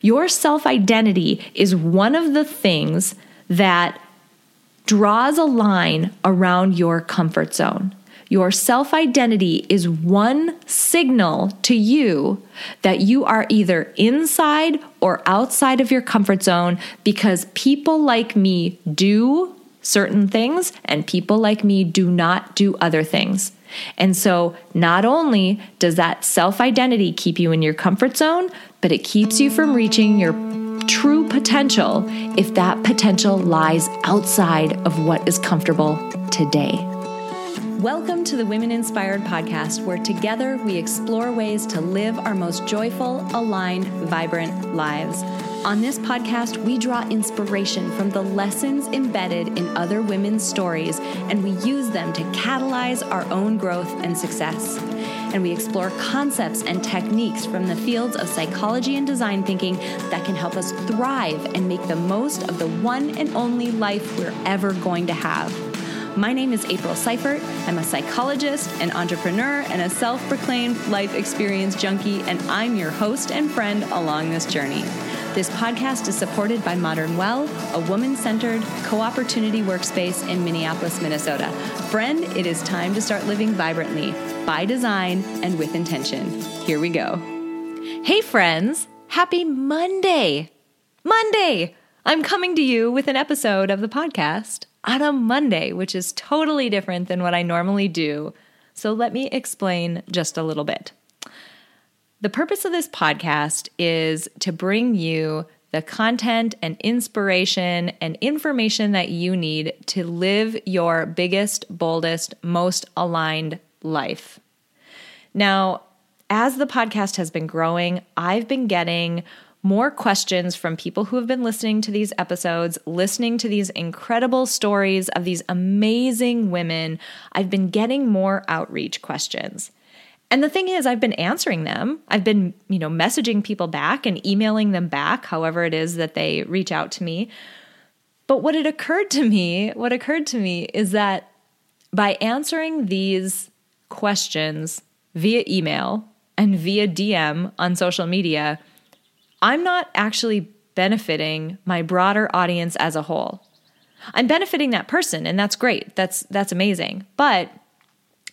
Your self identity is one of the things that draws a line around your comfort zone. Your self identity is one signal to you that you are either inside or outside of your comfort zone because people like me do certain things and people like me do not do other things. And so, not only does that self identity keep you in your comfort zone, but it keeps you from reaching your true potential if that potential lies outside of what is comfortable today. Welcome to the Women Inspired podcast, where together we explore ways to live our most joyful, aligned, vibrant lives. On this podcast, we draw inspiration from the lessons embedded in other women's stories, and we use them to catalyze our own growth and success. And we explore concepts and techniques from the fields of psychology and design thinking that can help us thrive and make the most of the one and only life we're ever going to have. My name is April Seifert. I'm a psychologist, an entrepreneur, and a self proclaimed life experience junkie, and I'm your host and friend along this journey. This podcast is supported by Modern Well, a woman centered co opportunity workspace in Minneapolis, Minnesota. Friend, it is time to start living vibrantly, by design, and with intention. Here we go. Hey, friends, happy Monday! Monday! I'm coming to you with an episode of the podcast on a Monday, which is totally different than what I normally do. So let me explain just a little bit. The purpose of this podcast is to bring you the content and inspiration and information that you need to live your biggest, boldest, most aligned life. Now, as the podcast has been growing, I've been getting more questions from people who have been listening to these episodes, listening to these incredible stories of these amazing women. I've been getting more outreach questions. And the thing is, I've been answering them. I've been, you know, messaging people back and emailing them back, however it is that they reach out to me. But what it occurred to me, what occurred to me is that by answering these questions via email and via DM on social media, I'm not actually benefiting my broader audience as a whole. I'm benefiting that person and that's great. That's that's amazing. But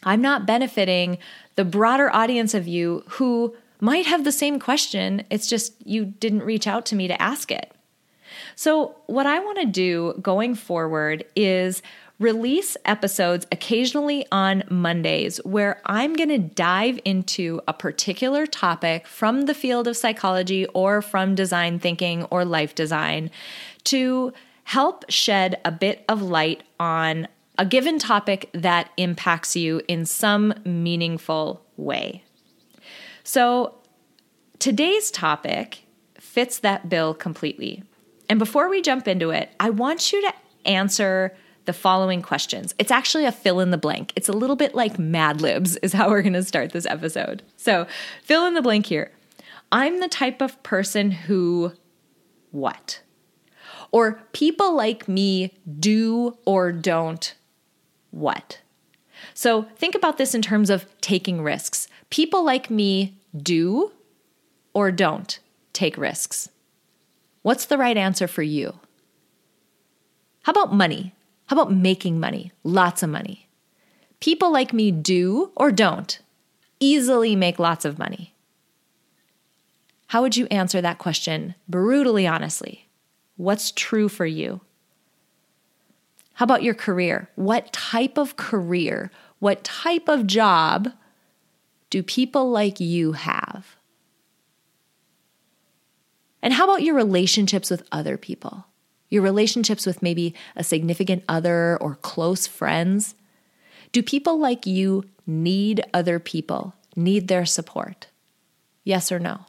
I'm not benefiting the broader audience of you who might have the same question. It's just you didn't reach out to me to ask it. So, what I want to do going forward is release episodes occasionally on Mondays where I'm going to dive into a particular topic from the field of psychology or from design thinking or life design to help shed a bit of light on a given topic that impacts you in some meaningful way. So, today's topic fits that bill completely. And before we jump into it, I want you to answer the following questions. It's actually a fill in the blank. It's a little bit like Mad Libs, is how we're going to start this episode. So, fill in the blank here. I'm the type of person who what? Or people like me do or don't what? So think about this in terms of taking risks. People like me do or don't take risks. What's the right answer for you? How about money? How about making money? Lots of money. People like me do or don't easily make lots of money. How would you answer that question brutally honestly? What's true for you? How about your career? What type of career, what type of job do people like you have? And how about your relationships with other people? Your relationships with maybe a significant other or close friends? Do people like you need other people, need their support? Yes or no?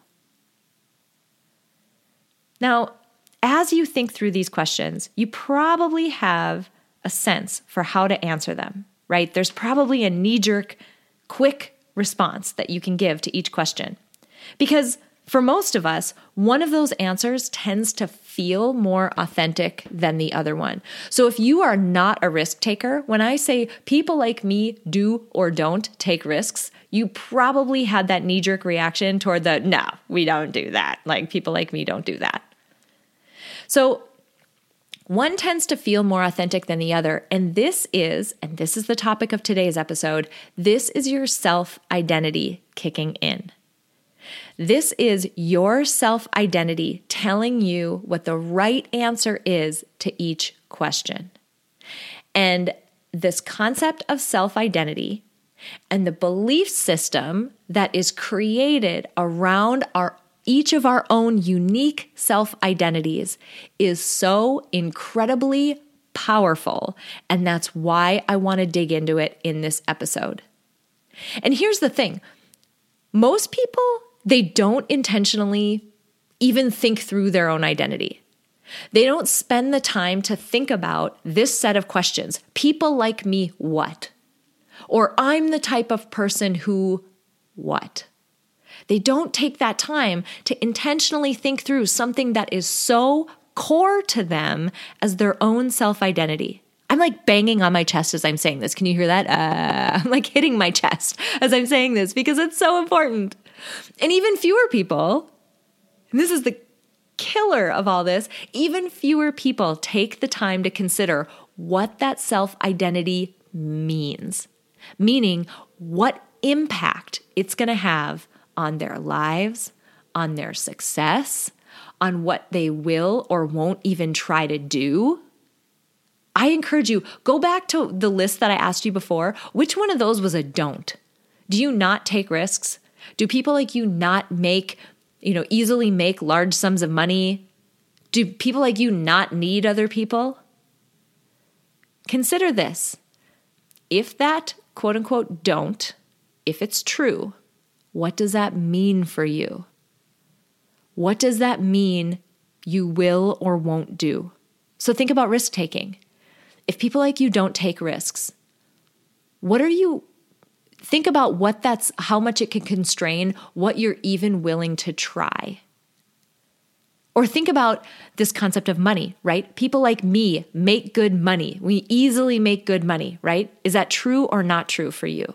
Now, as you think through these questions, you probably have a sense for how to answer them, right? There's probably a knee jerk, quick response that you can give to each question. Because for most of us, one of those answers tends to feel more authentic than the other one. So if you are not a risk taker, when I say people like me do or don't take risks, you probably had that knee jerk reaction toward the no, we don't do that. Like people like me don't do that. So one tends to feel more authentic than the other. And this is, and this is the topic of today's episode, this is your self identity kicking in. This is your self identity telling you what the right answer is to each question. And this concept of self identity and the belief system that is created around our each of our own unique self identities is so incredibly powerful. And that's why I want to dig into it in this episode. And here's the thing most people they don't intentionally even think through their own identity. They don't spend the time to think about this set of questions. People like me, what? Or I'm the type of person who, what? They don't take that time to intentionally think through something that is so core to them as their own self identity. I'm like banging on my chest as I'm saying this. Can you hear that? Uh, I'm like hitting my chest as I'm saying this because it's so important. And even fewer people, and this is the killer of all this, even fewer people take the time to consider what that self identity means, meaning what impact it's going to have on their lives, on their success, on what they will or won't even try to do. I encourage you, go back to the list that I asked you before. Which one of those was a don't? Do you not take risks? Do people like you not make, you know, easily make large sums of money? Do people like you not need other people? Consider this. If that quote unquote don't, if it's true, what does that mean for you? What does that mean you will or won't do? So think about risk taking. If people like you don't take risks, what are you think about what that's how much it can constrain what you're even willing to try. Or think about this concept of money, right? People like me make good money. We easily make good money, right? Is that true or not true for you?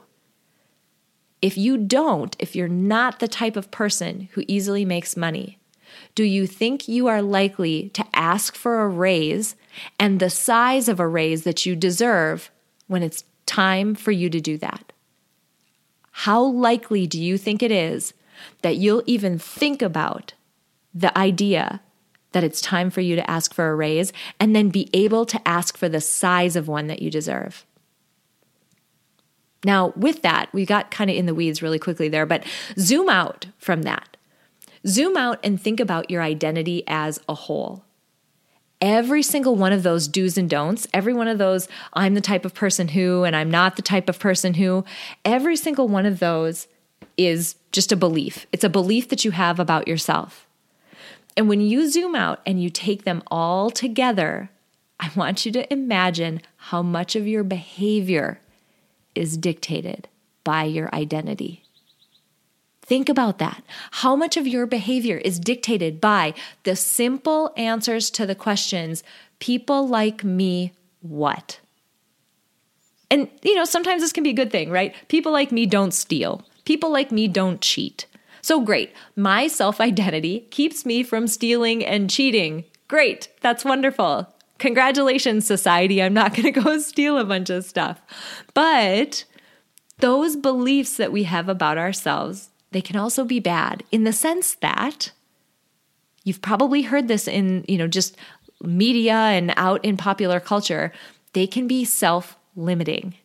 If you don't, if you're not the type of person who easily makes money, do you think you are likely to ask for a raise and the size of a raise that you deserve when it's time for you to do that? how likely do you think it is that you'll even think about the idea that it's time for you to ask for a raise and then be able to ask for the size of one that you deserve? Now, with that, we got kind of in the weeds really quickly there, but zoom out from that. Zoom out and think about your identity as a whole every single one of those do's and don'ts, every one of those, I'm the type of person who, and I'm not the type of person who, every single one of those is just a belief. It's a belief that you have about yourself. And when you zoom out and you take them all together, I want you to imagine how much of your behavior is dictated by your identity. Think about that. How much of your behavior is dictated by the simple answers to the questions people like me, what? And, you know, sometimes this can be a good thing, right? People like me don't steal, people like me don't cheat. So great. My self identity keeps me from stealing and cheating. Great. That's wonderful. Congratulations, society. I'm not going to go steal a bunch of stuff. But those beliefs that we have about ourselves they can also be bad in the sense that you've probably heard this in, you know, just media and out in popular culture. They can be self limiting.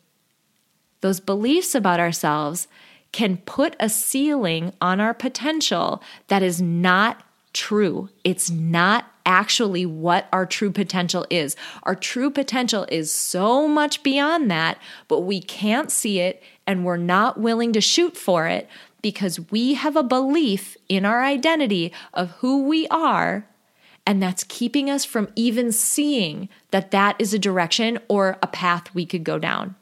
Those beliefs about ourselves can put a ceiling on our potential that is not true. It's not actually what our true potential is. Our true potential is so much beyond that, but we can't see it and we're not willing to shoot for it because we have a belief in our identity of who we are and that's keeping us from even seeing that that is a direction or a path we could go down.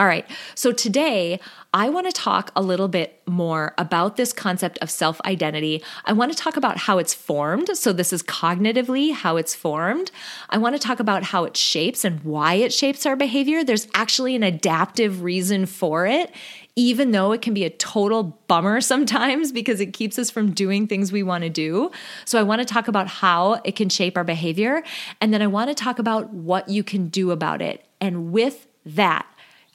All right, so today I want to talk a little bit more about this concept of self identity. I want to talk about how it's formed. So, this is cognitively how it's formed. I want to talk about how it shapes and why it shapes our behavior. There's actually an adaptive reason for it, even though it can be a total bummer sometimes because it keeps us from doing things we want to do. So, I want to talk about how it can shape our behavior. And then I want to talk about what you can do about it. And with that,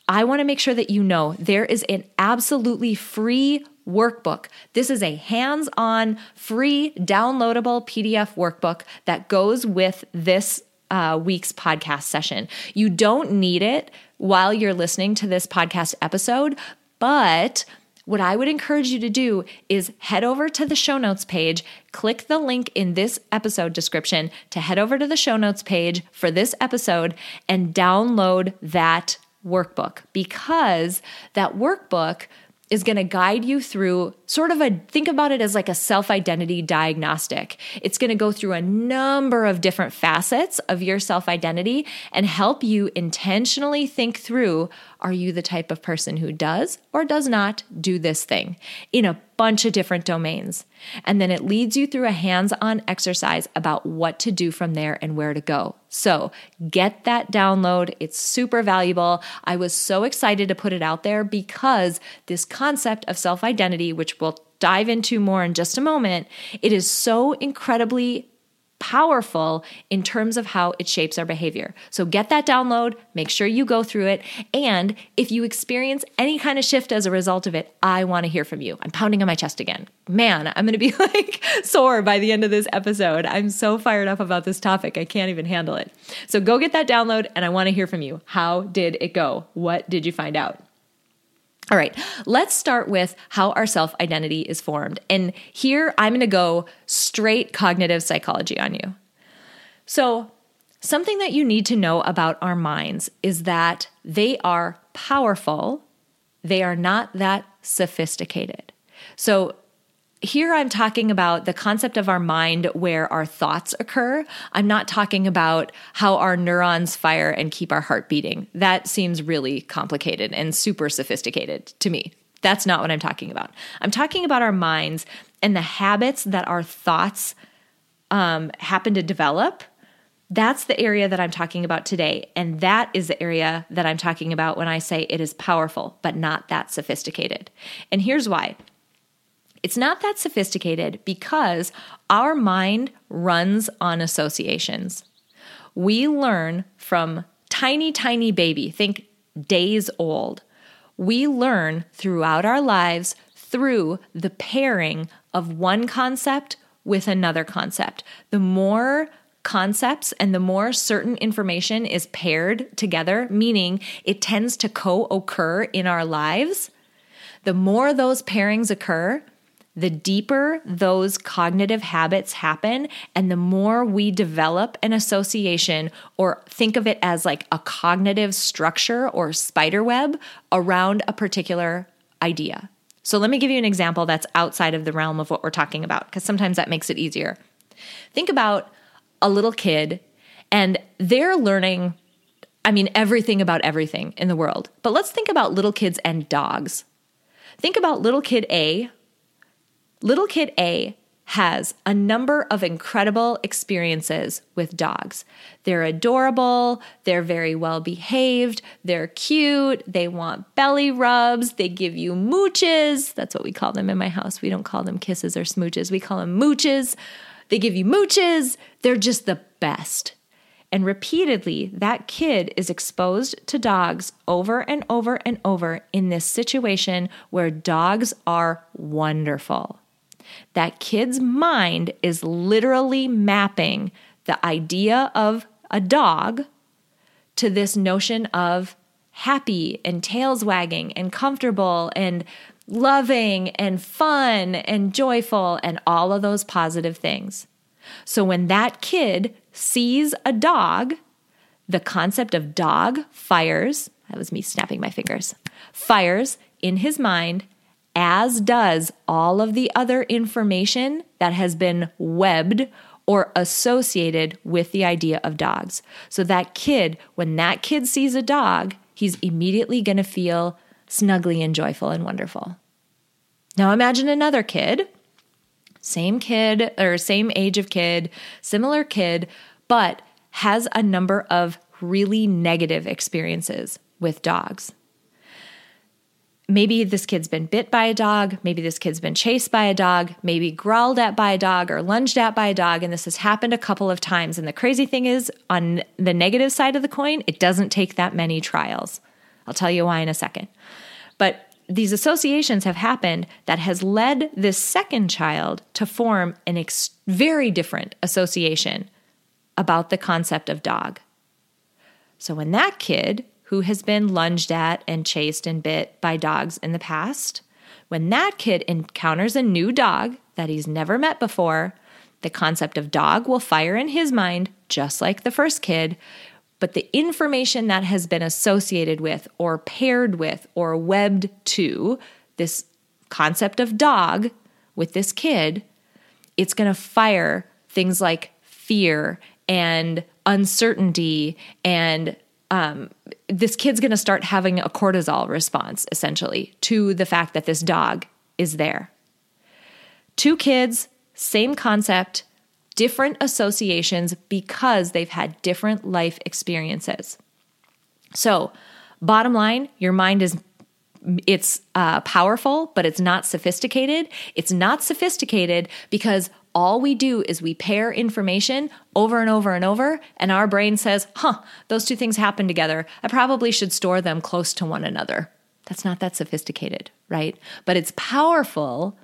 I want to make sure that you know there is an absolutely free workbook. This is a hands on, free, downloadable PDF workbook that goes with this uh, week's podcast session. You don't need it while you're listening to this podcast episode, but what I would encourage you to do is head over to the show notes page, click the link in this episode description to head over to the show notes page for this episode and download that workbook because that workbook is going to guide you through sort of a think about it as like a self identity diagnostic. It's going to go through a number of different facets of your self identity and help you intentionally think through are you the type of person who does or does not do this thing in a bunch of different domains? And then it leads you through a hands on exercise about what to do from there and where to go. So get that download. It's super valuable. I was so excited to put it out there because this concept of self identity, which we'll dive into more in just a moment, it is so incredibly powerful in terms of how it shapes our behavior. So get that download, make sure you go through it. And if you experience any kind of shift as a result of it, I want to hear from you. I'm pounding on my chest again. Man, I'm going to be like sore by the end of this episode. I'm so fired up about this topic. I can't even handle it. So go get that download and I want to hear from you. How did it go? What did you find out? All right, let's start with how our self identity is formed. And here I'm going to go straight cognitive psychology on you. So, something that you need to know about our minds is that they are powerful, they are not that sophisticated. So, here I'm talking about the concept of our mind where our thoughts occur. I'm not talking about how our neurons fire and keep our heart beating. That seems really complicated and super sophisticated to me. That's not what I'm talking about. I'm talking about our minds and the habits that our thoughts um, happen to develop. That's the area that I'm talking about today. And that is the area that I'm talking about when I say it is powerful, but not that sophisticated. And here's why it's not that sophisticated because our mind runs on associations. We learn from tiny, tiny baby, think days old. We learn throughout our lives through the pairing of one concept with another concept. The more concepts and the more certain information is paired together, meaning it tends to co occur in our lives, the more those pairings occur, the deeper those cognitive habits happen and the more we develop an association or think of it as like a cognitive structure or spider web around a particular idea. So let me give you an example that's outside of the realm of what we're talking about because sometimes that makes it easier. Think about a little kid and they're learning I mean everything about everything in the world. But let's think about little kids and dogs. Think about little kid A Little Kid A has a number of incredible experiences with dogs. They're adorable, they're very well behaved, they're cute, they want belly rubs, they give you mooches. That's what we call them in my house. We don't call them kisses or smooches, we call them mooches. They give you mooches, they're just the best. And repeatedly, that kid is exposed to dogs over and over and over in this situation where dogs are wonderful that kid's mind is literally mapping the idea of a dog to this notion of happy and tails wagging and comfortable and loving and fun and joyful and all of those positive things. So when that kid sees a dog, the concept of dog fires, that was me snapping my fingers, fires in his mind as does all of the other information that has been webbed or associated with the idea of dogs. So that kid, when that kid sees a dog, he's immediately going to feel snuggly and joyful and wonderful. Now imagine another kid, same kid or same age of kid, similar kid, but has a number of really negative experiences with dogs. Maybe this kid's been bit by a dog. Maybe this kid's been chased by a dog. Maybe growled at by a dog or lunged at by a dog. And this has happened a couple of times. And the crazy thing is, on the negative side of the coin, it doesn't take that many trials. I'll tell you why in a second. But these associations have happened that has led this second child to form an ex- very different association about the concept of dog. So when that kid who has been lunged at and chased and bit by dogs in the past, when that kid encounters a new dog that he's never met before, the concept of dog will fire in his mind, just like the first kid. But the information that has been associated with, or paired with, or webbed to this concept of dog with this kid, it's going to fire things like fear and uncertainty and um, this kid's going to start having a cortisol response essentially to the fact that this dog is there. Two kids, same concept, different associations because they've had different life experiences. So, bottom line, your mind is it's uh, powerful, but it's not sophisticated. It's not sophisticated because all we do is we pair information over and over and over, and our brain says, huh, those two things happen together. I probably should store them close to one another. That's not that sophisticated, right? But it's powerful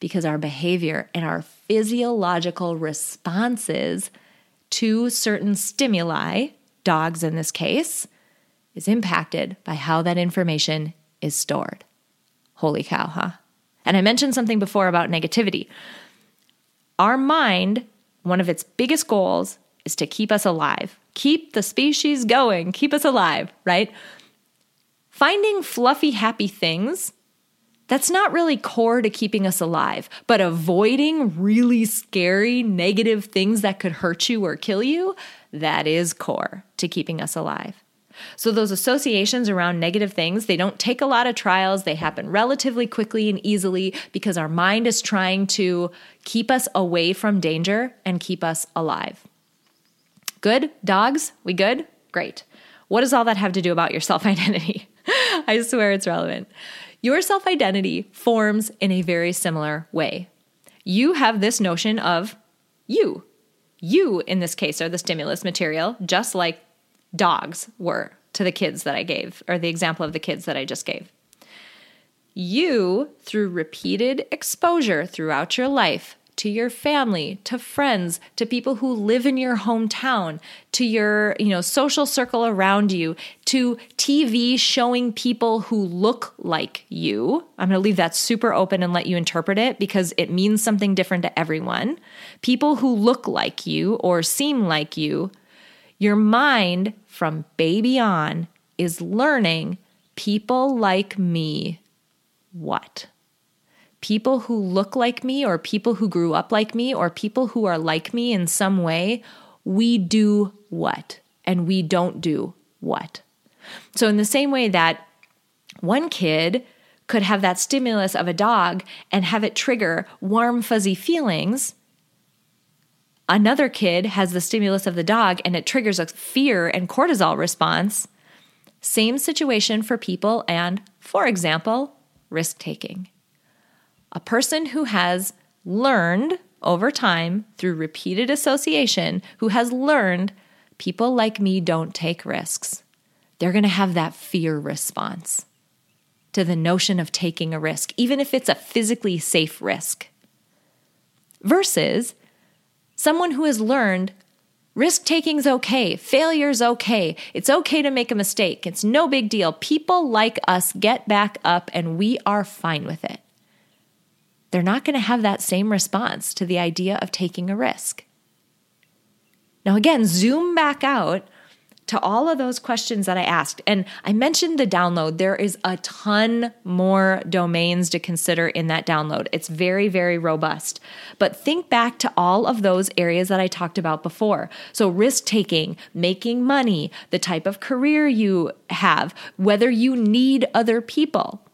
because our behavior and our physiological responses to certain stimuli, dogs in this case, is impacted by how that information is stored. Holy cow, huh? And I mentioned something before about negativity. Our mind, one of its biggest goals is to keep us alive, keep the species going, keep us alive, right? Finding fluffy, happy things, that's not really core to keeping us alive, but avoiding really scary, negative things that could hurt you or kill you, that is core to keeping us alive. So those associations around negative things, they don't take a lot of trials. They happen relatively quickly and easily because our mind is trying to keep us away from danger and keep us alive. Good? Dogs? We good? Great. What does all that have to do about your self identity? I swear it's relevant. Your self identity forms in a very similar way. You have this notion of you. You, in this case, are the stimulus material, just like dogs were to the kids that I gave, or the example of the kids that I just gave. You, through repeated exposure throughout your life, to your family, to friends, to people who live in your hometown, to your, you know, social circle around you, to TV showing people who look like you. I'm going to leave that super open and let you interpret it because it means something different to everyone. People who look like you or seem like you your mind from baby on is learning people like me what? People who look like me, or people who grew up like me, or people who are like me in some way, we do what? And we don't do what? So, in the same way that one kid could have that stimulus of a dog and have it trigger warm, fuzzy feelings, another kid has the stimulus of the dog and it triggers a fear and cortisol response. Same situation for people and, for example, risk taking. A person who has learned over time through repeated association, who has learned people like me don't take risks, they're going to have that fear response to the notion of taking a risk, even if it's a physically safe risk. Versus Someone who has learned risk taking's okay, failure's okay, it's okay to make a mistake, it's no big deal. People like us get back up and we are fine with it. They're not going to have that same response to the idea of taking a risk. Now, again, zoom back out to all of those questions that I asked. And I mentioned the download. There is a ton more domains to consider in that download. It's very, very robust. But think back to all of those areas that I talked about before. So, risk taking, making money, the type of career you have, whether you need other people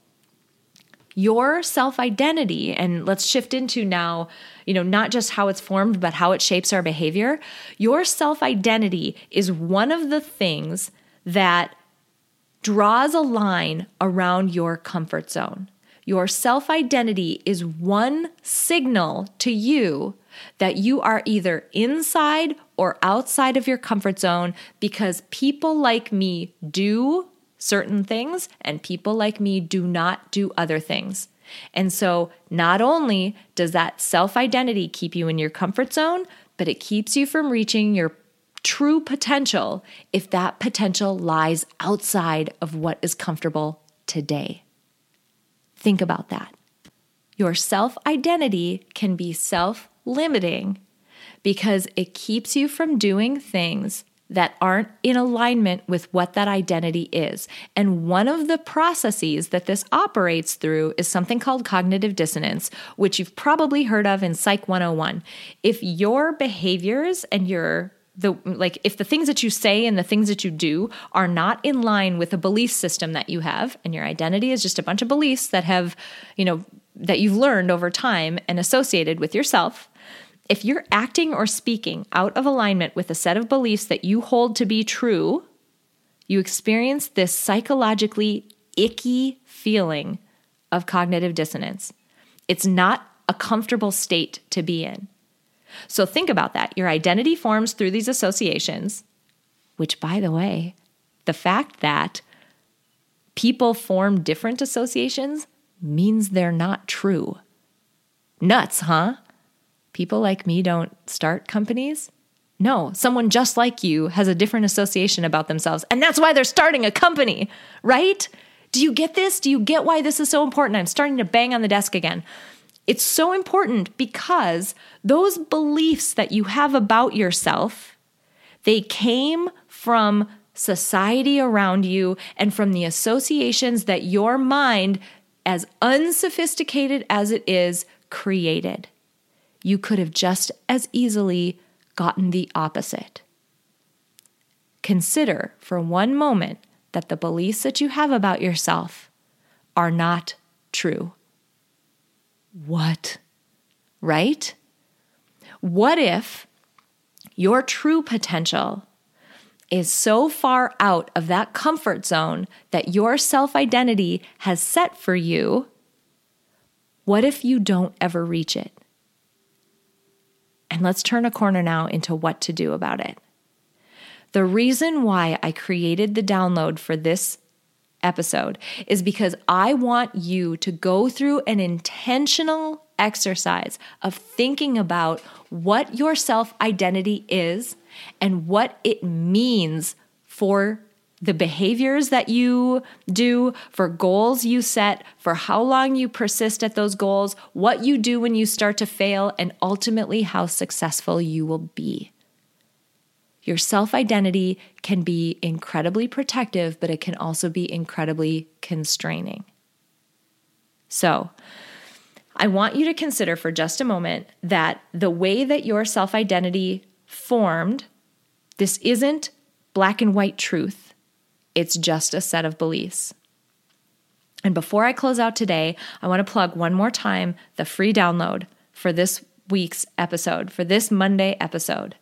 your self identity, and let's shift into now, you know, not just how it's formed, but how it shapes our behavior. Your self identity is one of the things that draws a line around your comfort zone. Your self identity is one signal to you that you are either inside or outside of your comfort zone because people like me do certain things, and people like me do not do other things. And so, not only does that self identity keep you in your comfort zone, but it keeps you from reaching your true potential if that potential lies outside of what is comfortable today. Think about that. Your self identity can be self limiting because it keeps you from doing things that aren't in alignment with what that identity is. And one of the processes that this operates through is something called cognitive dissonance, which you've probably heard of in Psych 101. If your behaviors and your the like if the things that you say and the things that you do are not in line with a belief system that you have and your identity is just a bunch of beliefs that have you know that you've learned over time and associated with yourself if you're acting or speaking out of alignment with a set of beliefs that you hold to be true, you experience this psychologically icky feeling of cognitive dissonance. It's not a comfortable state to be in. So think about that. Your identity forms through these associations, which, by the way, the fact that people form different associations means they're not true. Nuts, huh? People like me don't start companies? No, someone just like you has a different association about themselves, and that's why they're starting a company, right? Do you get this? Do you get why this is so important? I'm starting to bang on the desk again. It's so important because those beliefs that you have about yourself, they came from society around you and from the associations that your mind, as unsophisticated as it is, created you could have just as easily gotten the opposite. Consider for one moment that the beliefs that you have about yourself are not true. What? Right? What if your true potential is so far out of that comfort zone that your self identity has set for you? What if you don't ever reach it? And let's turn a corner now into what to do about it. The reason why I created the download for this episode is because I want you to go through an intentional exercise of thinking about what your self identity is and what it means for the behaviors that you do, for goals you set, for how long you persist at those goals, what you do when you start to fail, and ultimately how successful you will be. Your self identity can be incredibly protective, but it can also be incredibly constraining. So, I want you to consider for just a moment that the way that your self identity formed, this isn't black and white truth. It's just a set of beliefs. And before I close out today, I want to plug one more time the free download for this week's episode, for this Monday episode.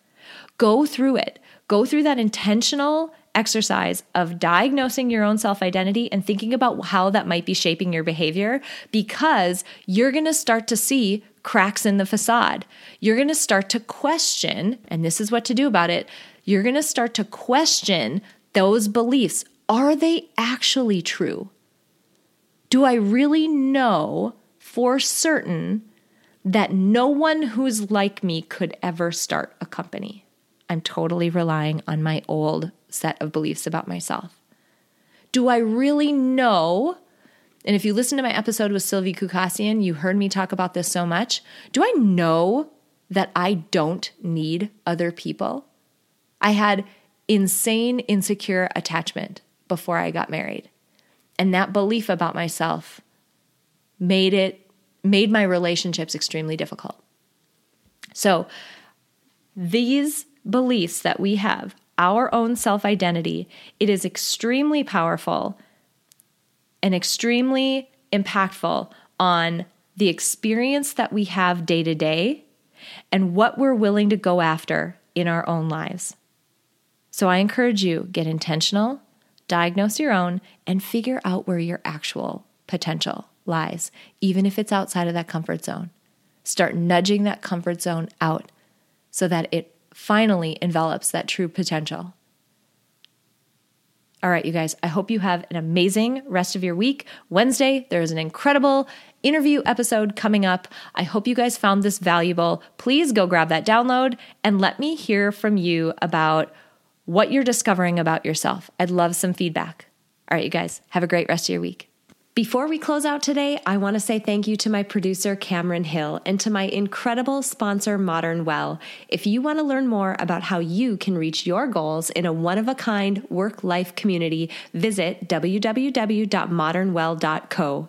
Go through it. Go through that intentional exercise of diagnosing your own self identity and thinking about how that might be shaping your behavior because you're going to start to see cracks in the facade. You're going to start to question, and this is what to do about it. You're going to start to question those beliefs, are they actually true? Do I really know for certain that no one who's like me could ever start a company? I'm totally relying on my old set of beliefs about myself. Do I really know? And if you listen to my episode with Sylvie Kukasian, you heard me talk about this so much. Do I know that I don't need other people? I had insane, insecure attachment before I got married. And that belief about myself made it made my relationships extremely difficult. So, these beliefs that we have, our own self-identity, it is extremely powerful and extremely impactful on the experience that we have day to day and what we're willing to go after in our own lives. So I encourage you get intentional, diagnose your own and figure out where your actual potential lies, even if it's outside of that comfort zone. Start nudging that comfort zone out so that it finally envelops that true potential. All right, you guys, I hope you have an amazing rest of your week. Wednesday, there is an incredible interview episode coming up. I hope you guys found this valuable. Please go grab that download and let me hear from you about what you're discovering about yourself. I'd love some feedback. All right, you guys, have a great rest of your week. Before we close out today, I want to say thank you to my producer, Cameron Hill, and to my incredible sponsor, Modern Well. If you want to learn more about how you can reach your goals in a one of a kind work life community, visit www.modernwell.co.